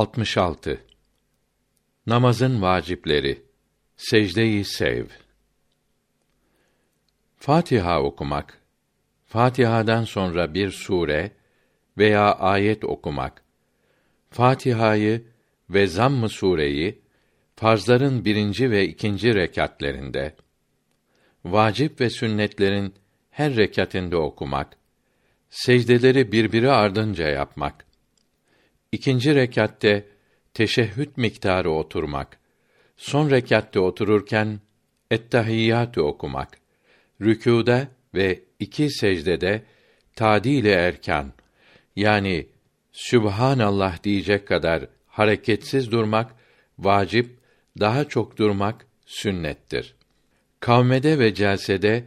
66 Namazın vacipleri. Secde-i sev. Fatiha okumak, Fatiha'dan sonra bir sure veya ayet okumak, Fatiha'yı ve Zamm-ı sureyi farzların birinci ve ikinci rekatlerinde, vacip ve sünnetlerin her rekatinde okumak, secdeleri birbiri ardınca yapmak, ikinci rekatte teşehhüd miktarı oturmak, son rekatte otururken ettehiyyatü okumak, rükûda ve iki secdede tadil erkan yani Sübhanallah diyecek kadar hareketsiz durmak vacip, daha çok durmak sünnettir. Kavmede ve celsede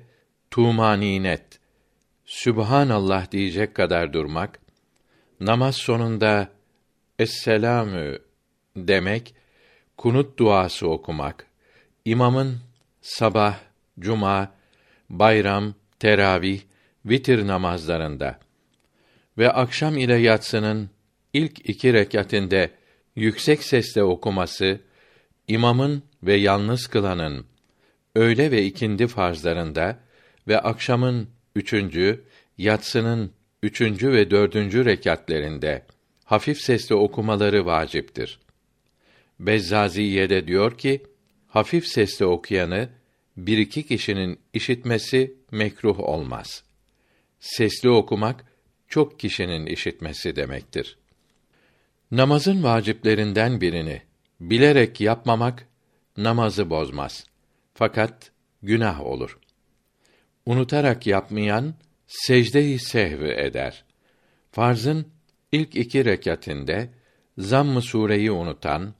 tumaninet Sübhanallah diyecek kadar durmak, namaz sonunda Esselamü demek, kunut duası okumak, imamın sabah, cuma, bayram, teravih, vitir namazlarında ve akşam ile yatsının ilk iki rekatinde yüksek sesle okuması, imamın ve yalnız kılanın öğle ve ikindi farzlarında ve akşamın üçüncü, yatsının üçüncü ve dördüncü rekatlerinde hafif sesle okumaları vaciptir. Bezzaziye'de diyor ki, hafif sesle okuyanı bir iki kişinin işitmesi mekruh olmaz. Sesli okumak çok kişinin işitmesi demektir. Namazın vaciplerinden birini bilerek yapmamak namazı bozmaz. Fakat günah olur. Unutarak yapmayan secde-i sehvi eder. Farzın ilk iki rekatinde zamm-ı sureyi unutan,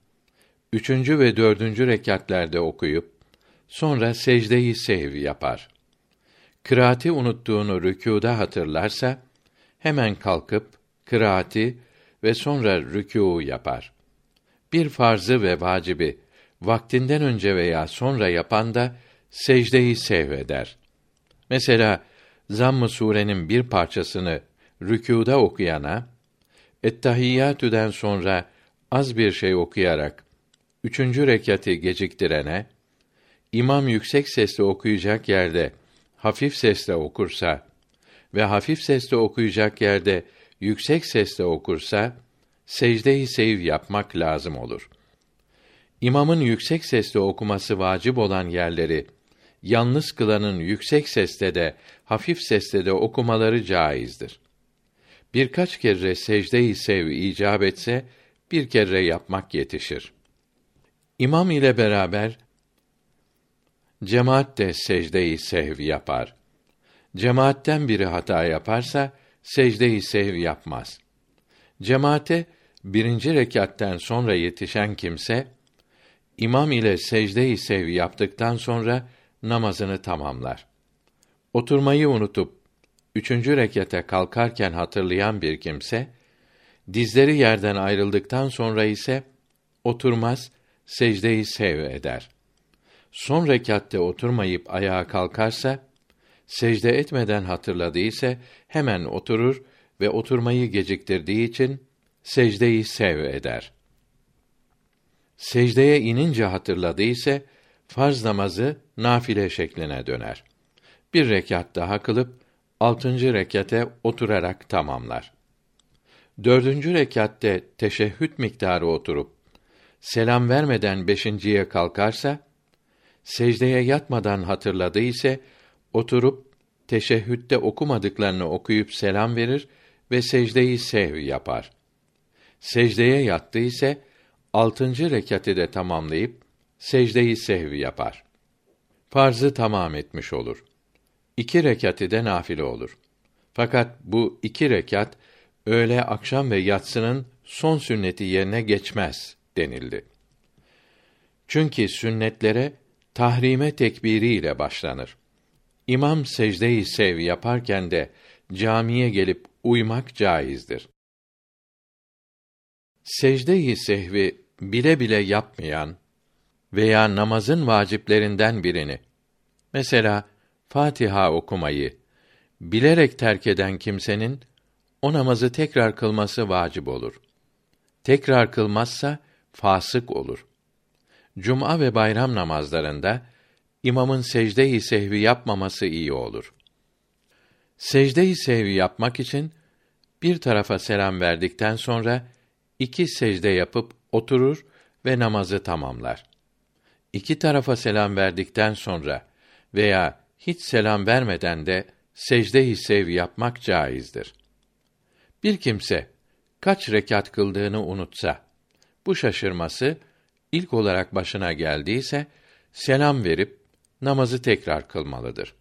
üçüncü ve dördüncü rekatlerde okuyup, sonra secde-i sehvi yapar. Kıraati unuttuğunu rükûda hatırlarsa, hemen kalkıp, kıraati ve sonra rükû yapar. Bir farzı ve vacibi, vaktinden önce veya sonra yapan da, secde-i sehv eder. Mesela, Zamm-ı surenin bir parçasını rükûda okuyana, Ettehiyyatü'den sonra az bir şey okuyarak üçüncü rekati geciktirene, imam yüksek sesle okuyacak yerde hafif sesle okursa ve hafif sesle okuyacak yerde yüksek sesle okursa secde-i sev yapmak lazım olur. İmamın yüksek sesle okuması vacip olan yerleri yalnız kılanın yüksek sesle de hafif sesle de okumaları caizdir. Birkaç kere secde-i sev icap etse bir kere yapmak yetişir. İmam ile beraber cemaat de secde-i sehv yapar. Cemaatten biri hata yaparsa secde-i sehv yapmaz. Cemaate birinci rekatten sonra yetişen kimse imam ile secde-i sev yaptıktan sonra namazını tamamlar. Oturmayı unutup üçüncü rekete kalkarken hatırlayan bir kimse dizleri yerden ayrıldıktan sonra ise oturmaz, secde-i sev eder. Son rekatte oturmayıp ayağa kalkarsa secde etmeden hatırladıysa hemen oturur ve oturmayı geciktirdiği için secdeyi sev eder. Secdeye inince hatırladıysa farz namazı nafile şekline döner. Bir rekat daha kılıp altıncı rekate oturarak tamamlar. Dördüncü rekatte teşehhüd miktarı oturup selam vermeden beşinciye kalkarsa secdeye yatmadan hatırladıysa oturup teşehhütte okumadıklarını okuyup selam verir ve secdeyi sev yapar. Secdeye yattı ise altıncı rekatı da tamamlayıp secdeyi sehvi yapar. Farzı tamam etmiş olur. İki rekatı da nafile olur. Fakat bu iki rekat öğle, akşam ve yatsının son sünneti yerine geçmez denildi. Çünkü sünnetlere tahrime tekbiri ile başlanır. İmam secde-i sev yaparken de camiye gelip uymak caizdir. Secde-i sehvi bile bile yapmayan veya namazın vaciplerinden birini mesela Fatiha okumayı bilerek terk eden kimsenin o namazı tekrar kılması vacip olur. tekrar kılmazsa fasık olur. Cuma ve bayram namazlarında imamın secde-i sehvi yapmaması iyi olur. Secde-i sehvi yapmak için bir tarafa selam verdikten sonra iki secde yapıp oturur ve namazı tamamlar. İki tarafa selam verdikten sonra veya hiç selam vermeden de secde-i sev yapmak caizdir. Bir kimse kaç rekat kıldığını unutsa, bu şaşırması ilk olarak başına geldiyse selam verip namazı tekrar kılmalıdır.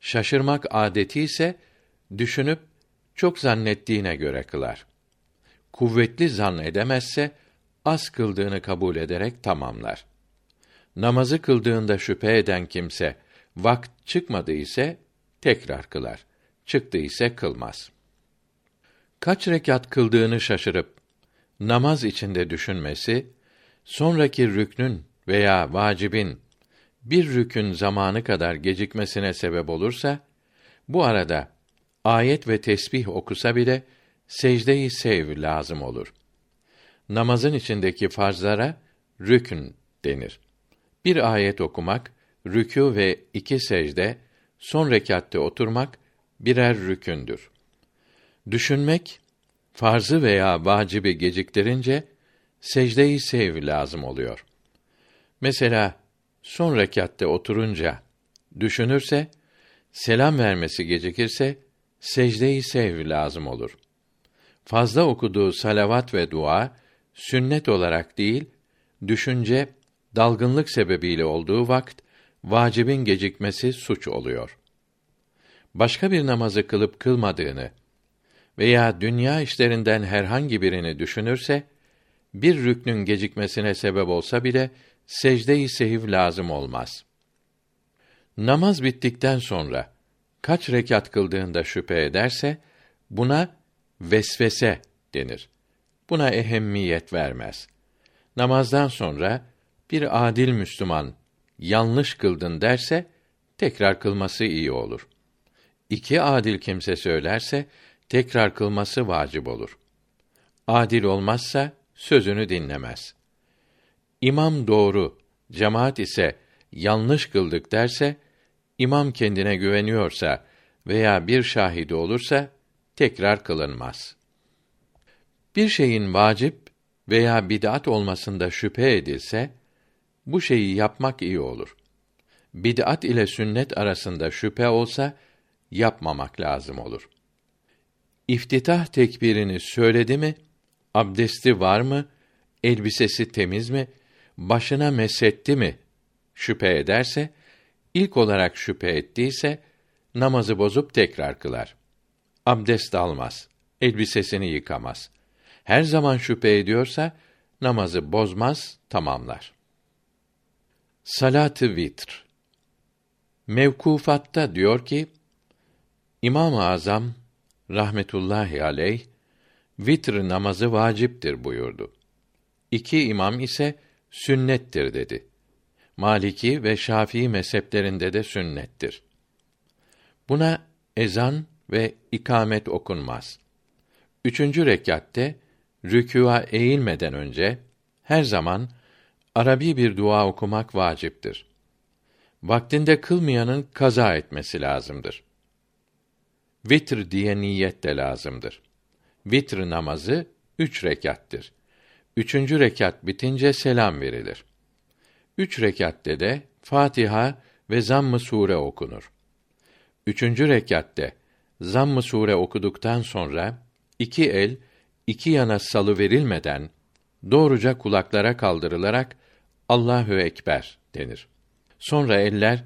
Şaşırmak adeti ise düşünüp çok zannettiğine göre kılar. Kuvvetli zan edemezse az kıldığını kabul ederek tamamlar. Namazı kıldığında şüphe eden kimse vakt çıkmadı ise tekrar kılar. Çıktı ise kılmaz. Kaç rekat kıldığını şaşırıp namaz içinde düşünmesi sonraki rüknün veya vacibin bir rükün zamanı kadar gecikmesine sebep olursa bu arada ayet ve tesbih okusa bile secde-i sev lazım olur. Namazın içindeki farzlara rükün denir. Bir ayet okumak, rükû ve iki secde, son rekatte oturmak birer rükündür. Düşünmek, farzı veya vacibi geciktirince secde-i sev lazım oluyor. Mesela son rekatte oturunca düşünürse, selam vermesi gecikirse secde-i sev lazım olur. Fazla okuduğu salavat ve dua sünnet olarak değil, düşünce dalgınlık sebebiyle olduğu vakt vacibin gecikmesi suç oluyor. Başka bir namazı kılıp kılmadığını veya dünya işlerinden herhangi birini düşünürse bir rüknün gecikmesine sebep olsa bile secde-i sehiv lazım olmaz. Namaz bittikten sonra kaç rekat kıldığında şüphe ederse buna vesvese denir. Buna ehemmiyet vermez. Namazdan sonra bir adil Müslüman yanlış kıldın derse tekrar kılması iyi olur. İki adil kimse söylerse tekrar kılması vacip olur. Adil olmazsa sözünü dinlemez. İmam doğru, cemaat ise yanlış kıldık derse, imam kendine güveniyorsa veya bir şahidi olursa tekrar kılınmaz. Bir şeyin vacip veya bid'at olmasında şüphe edilse, bu şeyi yapmak iyi olur. Bid'at ile sünnet arasında şüphe olsa yapmamak lazım olur. İftitah tekbirini söyledi mi, abdesti var mı, elbisesi temiz mi, başına mesetti mi şüphe ederse, ilk olarak şüphe ettiyse namazı bozup tekrar kılar. Abdest almaz, elbisesini yıkamaz. Her zaman şüphe ediyorsa namazı bozmaz, tamamlar. Salatı vitr. Mevkufatta diyor ki İmam-ı Azam rahmetullahi aleyh vitr namazı vaciptir buyurdu. İki imam ise sünnettir dedi. Maliki ve Şafii mezheplerinde de sünnettir. Buna ezan ve ikamet okunmaz. Üçüncü rekatte rükûa eğilmeden önce her zaman Arabi bir dua okumak vaciptir. Vaktinde kılmayanın kaza etmesi lazımdır. Vitr diye niyet de lazımdır. Vitr namazı üç rekattır. Üçüncü rekat bitince selam verilir. Üç rekatte de Fatiha ve Zamm-ı Sure okunur. Üçüncü rekatte Zamm-ı Sure okuduktan sonra iki el iki yana salı verilmeden doğruca kulaklara kaldırılarak Allahü ekber denir. Sonra eller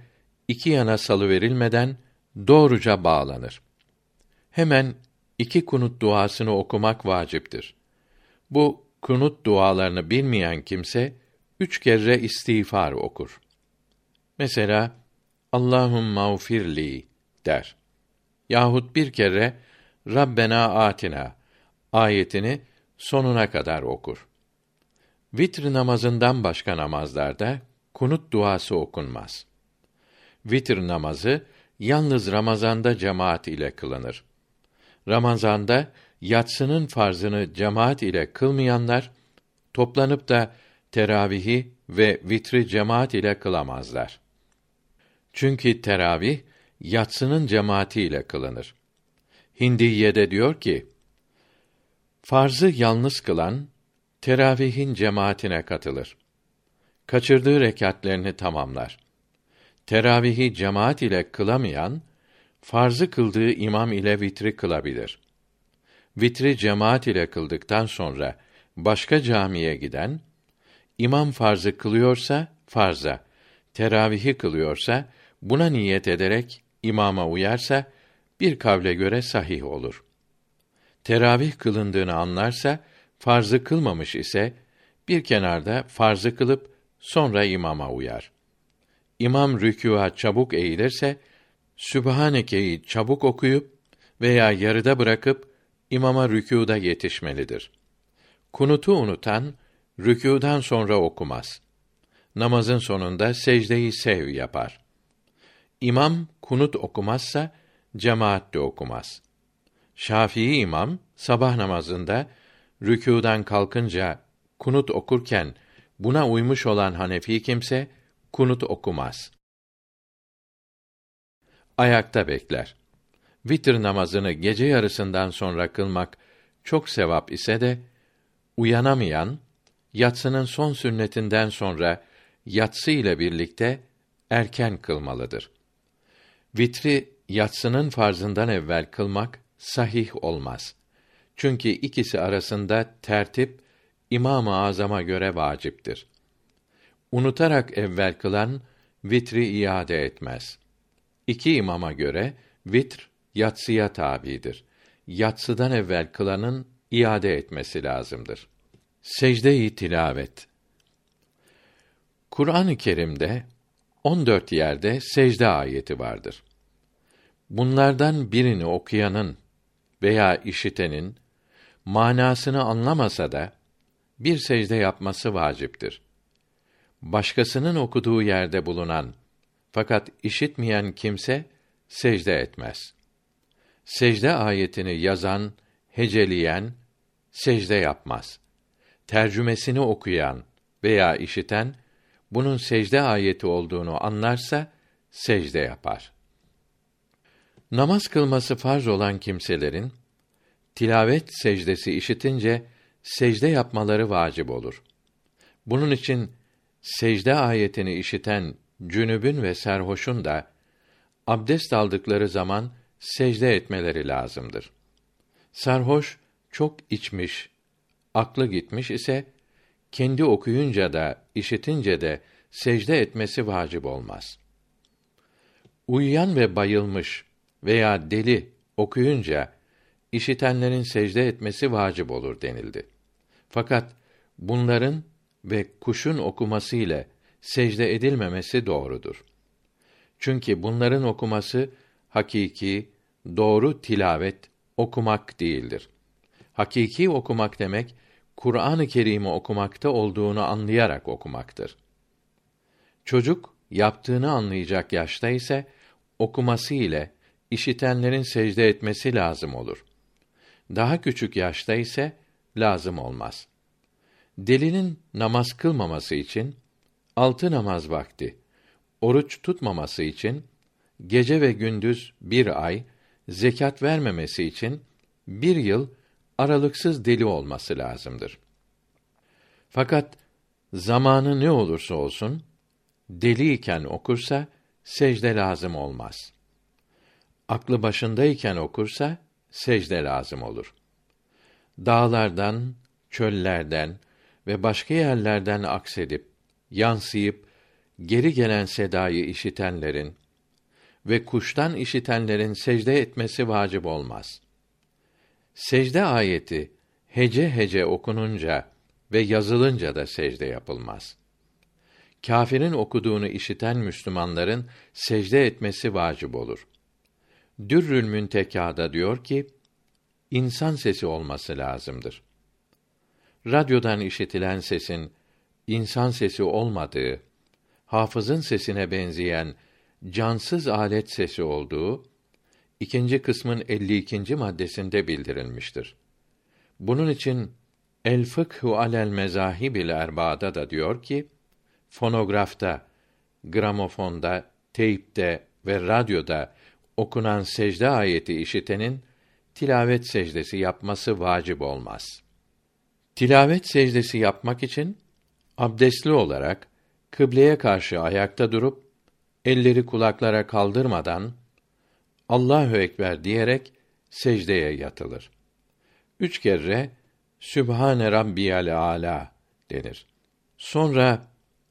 iki yana salı verilmeden doğruca bağlanır. Hemen iki kunut duasını okumak vaciptir. Bu kunut dualarını bilmeyen kimse üç kere istiğfar okur. Mesela Allahum mağfirli der. Yahut bir kere Rabbena atina ayetini sonuna kadar okur. Vitr namazından başka namazlarda kunut duası okunmaz. Vitr namazı yalnız Ramazanda cemaat ile kılınır. Ramazanda yatsının farzını cemaat ile kılmayanlar toplanıp da teravihi ve vitri cemaat ile kılamazlar. Çünkü teravih yatsının cemaati ile kılınır. Hindiye'de diyor ki: Farzı yalnız kılan teravihin cemaatine katılır. Kaçırdığı rekatlerini tamamlar. Teravihi cemaat ile kılamayan farzı kıldığı imam ile vitri kılabilir. Vitri cemaat ile kıldıktan sonra başka camiye giden imam farzı kılıyorsa farza, teravihi kılıyorsa buna niyet ederek imama uyarsa bir kavle göre sahih olur. Teravih kılındığını anlarsa farzı kılmamış ise bir kenarda farzı kılıp sonra imama uyar. İmam rükûa çabuk eğilirse Sübhaneke'yi çabuk okuyup veya yarıda bırakıp imama rükûda yetişmelidir. Kunutu unutan rükûdan sonra okumaz. Namazın sonunda secdeyi sev yapar. İmam kunut okumazsa cemaat de okumaz. Şafii imam sabah namazında rükûdan kalkınca kunut okurken buna uymuş olan Hanefi kimse kunut okumaz. Ayakta bekler. Vitr namazını gece yarısından sonra kılmak çok sevap ise de uyanamayan yatsının son sünnetinden sonra yatsı ile birlikte erken kılmalıdır. Vitri yatsının farzından evvel kılmak sahih olmaz. Çünkü ikisi arasında tertip İmam-ı Azam'a göre vaciptir. Unutarak evvel kılan vitri iade etmez. İki imama göre vitr yatsıya tabidir. Yatsıdan evvel kılanın iade etmesi lazımdır. Secde-i tilavet Kur'an-ı Kerim'de 14 yerde secde ayeti vardır. Bunlardan birini okuyanın veya işitenin manasını anlamasa da bir secde yapması vaciptir. Başkasının okuduğu yerde bulunan fakat işitmeyen kimse secde etmez. Secde ayetini yazan, heceleyen secde yapmaz. Tercümesini okuyan veya işiten bunun secde ayeti olduğunu anlarsa secde yapar. Namaz kılması farz olan kimselerin tilavet secdesi işitince secde yapmaları vacip olur. Bunun için secde ayetini işiten cünübün ve serhoşun da abdest aldıkları zaman secde etmeleri lazımdır. Sarhoş çok içmiş, aklı gitmiş ise kendi okuyunca da işitince de secde etmesi vacip olmaz. Uyuyan ve bayılmış veya deli okuyunca işitenlerin secde etmesi vacip olur denildi. Fakat bunların ve kuşun okuması ile secde edilmemesi doğrudur. Çünkü bunların okuması hakiki, doğru tilavet okumak değildir. Hakiki okumak demek Kur'an-ı Kerim'i okumakta olduğunu anlayarak okumaktır. Çocuk yaptığını anlayacak yaşta ise okuması ile işitenlerin secde etmesi lazım olur. Daha küçük yaşta ise lazım olmaz. Delinin namaz kılmaması için altı namaz vakti, oruç tutmaması için gece ve gündüz bir ay, zekat vermemesi için bir yıl aralıksız deli olması lazımdır. Fakat zamanı ne olursa olsun deli iken okursa secde lazım olmaz. Aklı başındayken okursa secde lazım olur. Dağlardan, çöllerden ve başka yerlerden aksedip, yansıyıp geri gelen sedayı işitenlerin ve kuştan işitenlerin secde etmesi vacip olmaz. Secde ayeti hece hece okununca ve yazılınca da secde yapılmaz. Kâfirin okuduğunu işiten Müslümanların secde etmesi vacip olur. Dürrül Müntekâ'da diyor ki, insan sesi olması lazımdır. Radyodan işitilen sesin insan sesi olmadığı, hafızın sesine benzeyen cansız alet sesi olduğu ikinci kısmın 52. maddesinde bildirilmiştir. Bunun için El Fıkhu alel Mezahibil Erba'da da diyor ki, fonografta, gramofonda, teypte ve radyoda okunan secde ayeti işitenin tilavet secdesi yapması vacip olmaz. Tilavet secdesi yapmak için abdestli olarak kıbleye karşı ayakta durup elleri kulaklara kaldırmadan Allahu ekber diyerek secdeye yatılır. Üç kere Sübhane Rabbiyal Ala denir. Sonra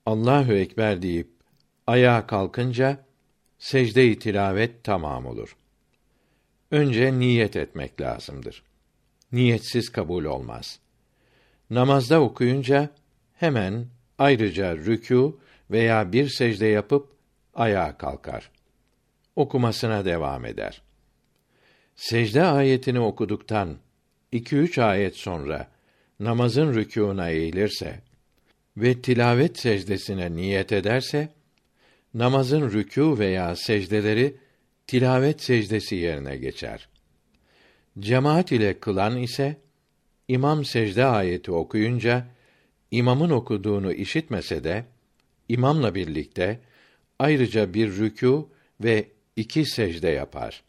Allahu ekber deyip ayağa kalkınca secde-i tilavet tamam olur. Önce niyet etmek lazımdır. Niyetsiz kabul olmaz. Namazda okuyunca hemen ayrıca rükû veya bir secde yapıp ayağa kalkar. Okumasına devam eder. Secde ayetini okuduktan iki üç ayet sonra namazın rükûna eğilirse ve tilavet secdesine niyet ederse namazın rükû veya secdeleri tilavet secdesi yerine geçer. Cemaat ile kılan ise imam secde ayeti okuyunca imamın okuduğunu işitmese de imamla birlikte ayrıca bir rükû ve iki secde yapar.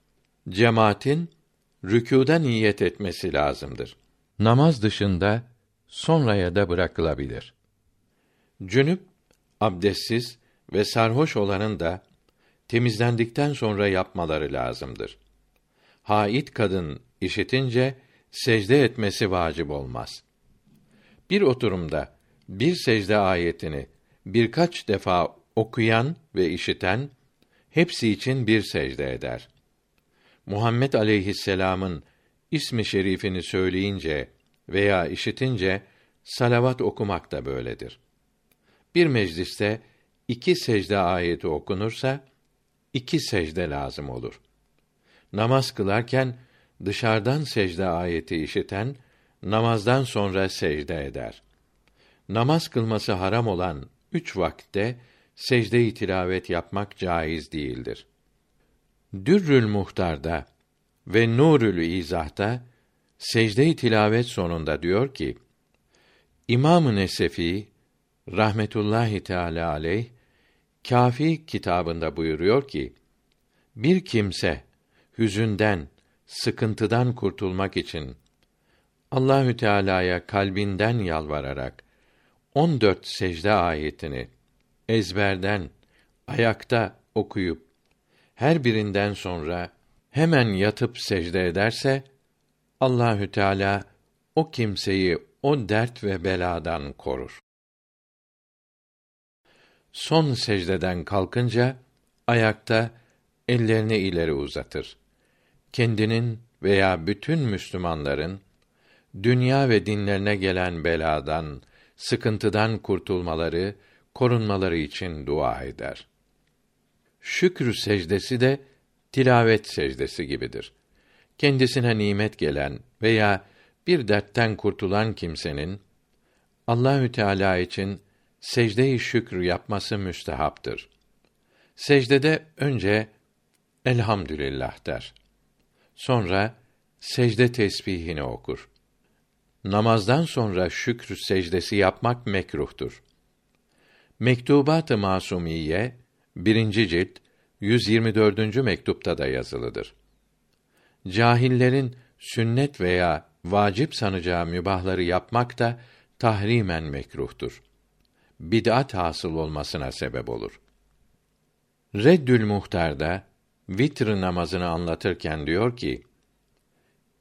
Cemaatin rükûda niyet etmesi lazımdır. Namaz dışında sonraya da bırakılabilir. Cünüp, abdestsiz ve sarhoş olanın da temizlendikten sonra yapmaları lazımdır. Hait kadın işitince secde etmesi vacip olmaz. Bir oturumda bir secde ayetini birkaç defa okuyan ve işiten hepsi için bir secde eder. Muhammed aleyhisselam'ın ismi şerifini söyleyince veya işitince salavat okumak da böyledir. Bir mecliste iki secde ayeti okunursa iki secde lazım olur. Namaz kılarken dışarıdan secde ayeti işiten namazdan sonra secde eder. Namaz kılması haram olan üç vakte secde-i tilavet yapmak caiz değildir. Dürrül Muhtar'da ve Nurül İzah'ta secde-i tilavet sonunda diyor ki: İmam-ı Nesefi rahmetullahi teala aleyh Kafi kitabında buyuruyor ki: Bir kimse hüzünden, sıkıntıdan kurtulmak için Allahü Teala'ya kalbinden yalvararak 14 secde ayetini ezberden ayakta okuyup her birinden sonra hemen yatıp secde ederse Allahü Teala o kimseyi o dert ve beladan korur. Son secdeden kalkınca ayakta ellerini ileri uzatır. Kendinin veya bütün Müslümanların dünya ve dinlerine gelen beladan, sıkıntıdan kurtulmaları, korunmaları için dua eder. Şükrü secdesi de tilavet secdesi gibidir. Kendisine nimet gelen veya bir dertten kurtulan kimsenin Allahü Teala için secde-i şükür yapması müstehaptır. Secdede önce elhamdülillah der. Sonra secde tesbihini okur. Namazdan sonra şükür secdesi yapmak mekruhtur. Mektubat-ı Masumiye 1. cilt 124. mektupta da yazılıdır. Cahillerin sünnet veya vacip sanacağı mübahları yapmak da tahrimen mekruhtur. Bid'at hasıl olmasına sebep olur. Reddül Muhtar'da vitr namazını anlatırken diyor ki: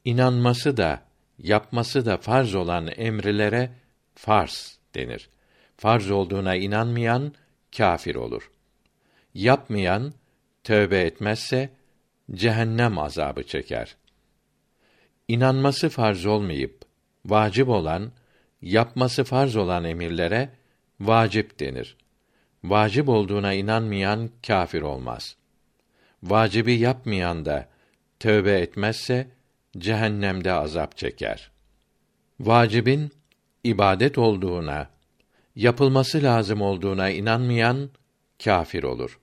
İnanması da yapması da farz olan emrilere farz denir. Farz olduğuna inanmayan kafir olur. Yapmayan tövbe etmezse cehennem azabı çeker. İnanması farz olmayıp vacip olan, yapması farz olan emirlere vacip denir. Vacip olduğuna inanmayan kafir olmaz. Vacibi yapmayan da tövbe etmezse cehennemde azap çeker. Vacibin ibadet olduğuna, yapılması lazım olduğuna inanmayan kafir olur.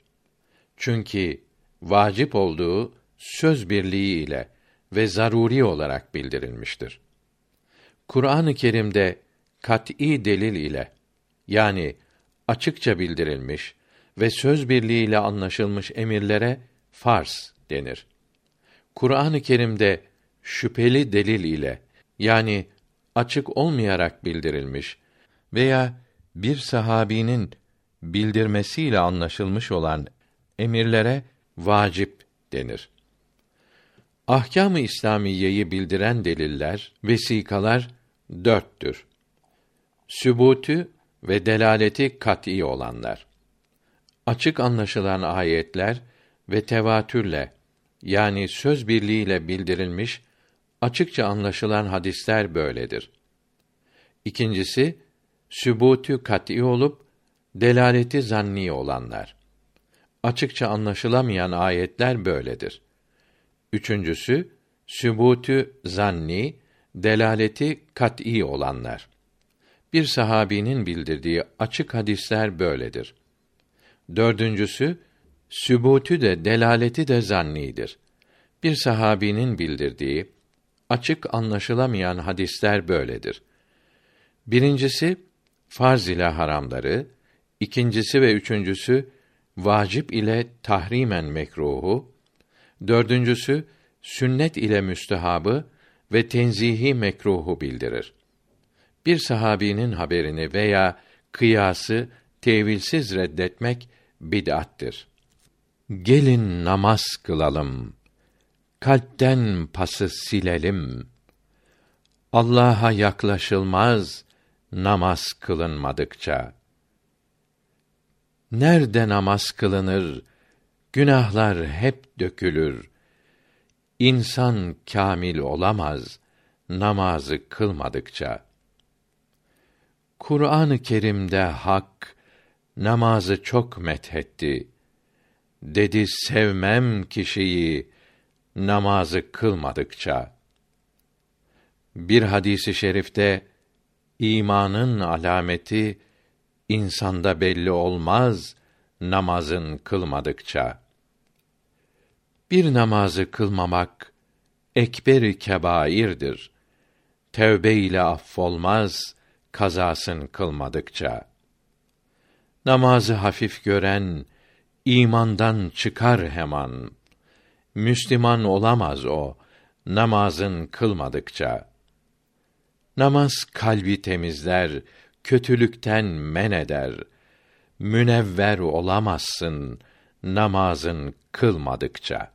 Çünkü vacip olduğu söz birliği ile ve zaruri olarak bildirilmiştir. Kur'an-ı Kerim'de kat'î delil ile yani açıkça bildirilmiş ve söz birliğiyle anlaşılmış emirlere farz denir. Kur'an-ı Kerim'de şüpheli delil ile yani açık olmayarak bildirilmiş veya bir sahabinin bildirmesiyle anlaşılmış olan emirlere vacip denir. Ahkâm-ı İslamiyeyi bildiren deliller, vesikalar dörttür. Sübutü ve delaleti kat'î olanlar. Açık anlaşılan ayetler ve tevatürle yani söz birliğiyle bildirilmiş açıkça anlaşılan hadisler böyledir. İkincisi sübutü kat'î olup delaleti zanni olanlar. Açıkça anlaşılamayan ayetler böyledir. Üçüncüsü sübutü zanni, delaleti kat'î olanlar. Bir sahabinin bildirdiği açık hadisler böyledir. Dördüncüsü sübutü de delaleti de zannidir. Bir sahabinin bildirdiği açık anlaşılamayan hadisler böyledir. Birincisi farz ile haramları, ikincisi ve üçüncüsü vacip ile tahrimen mekruhu, dördüncüsü sünnet ile müstehabı ve tenzihi mekruhu bildirir. Bir sahabinin haberini veya kıyası tevilsiz reddetmek bid'attir. Gelin namaz kılalım. Kalpten pası silelim. Allah'a yaklaşılmaz namaz kılınmadıkça. Nerede namaz kılınır, günahlar hep dökülür. İnsan kamil olamaz namazı kılmadıkça. Kur'an-ı Kerim'de Hak namazı çok methetti. Dedi sevmem kişiyi namazı kılmadıkça. Bir hadisi şerifte imanın alameti insanda belli olmaz namazın kılmadıkça. Bir namazı kılmamak ekberi kebairdir. Tevbe ile affolmaz kazasın kılmadıkça. Namazı hafif gören imandan çıkar hemen. Müslüman olamaz o namazın kılmadıkça. Namaz kalbi temizler, kötülükten men eder. Münevver olamazsın namazın kılmadıkça.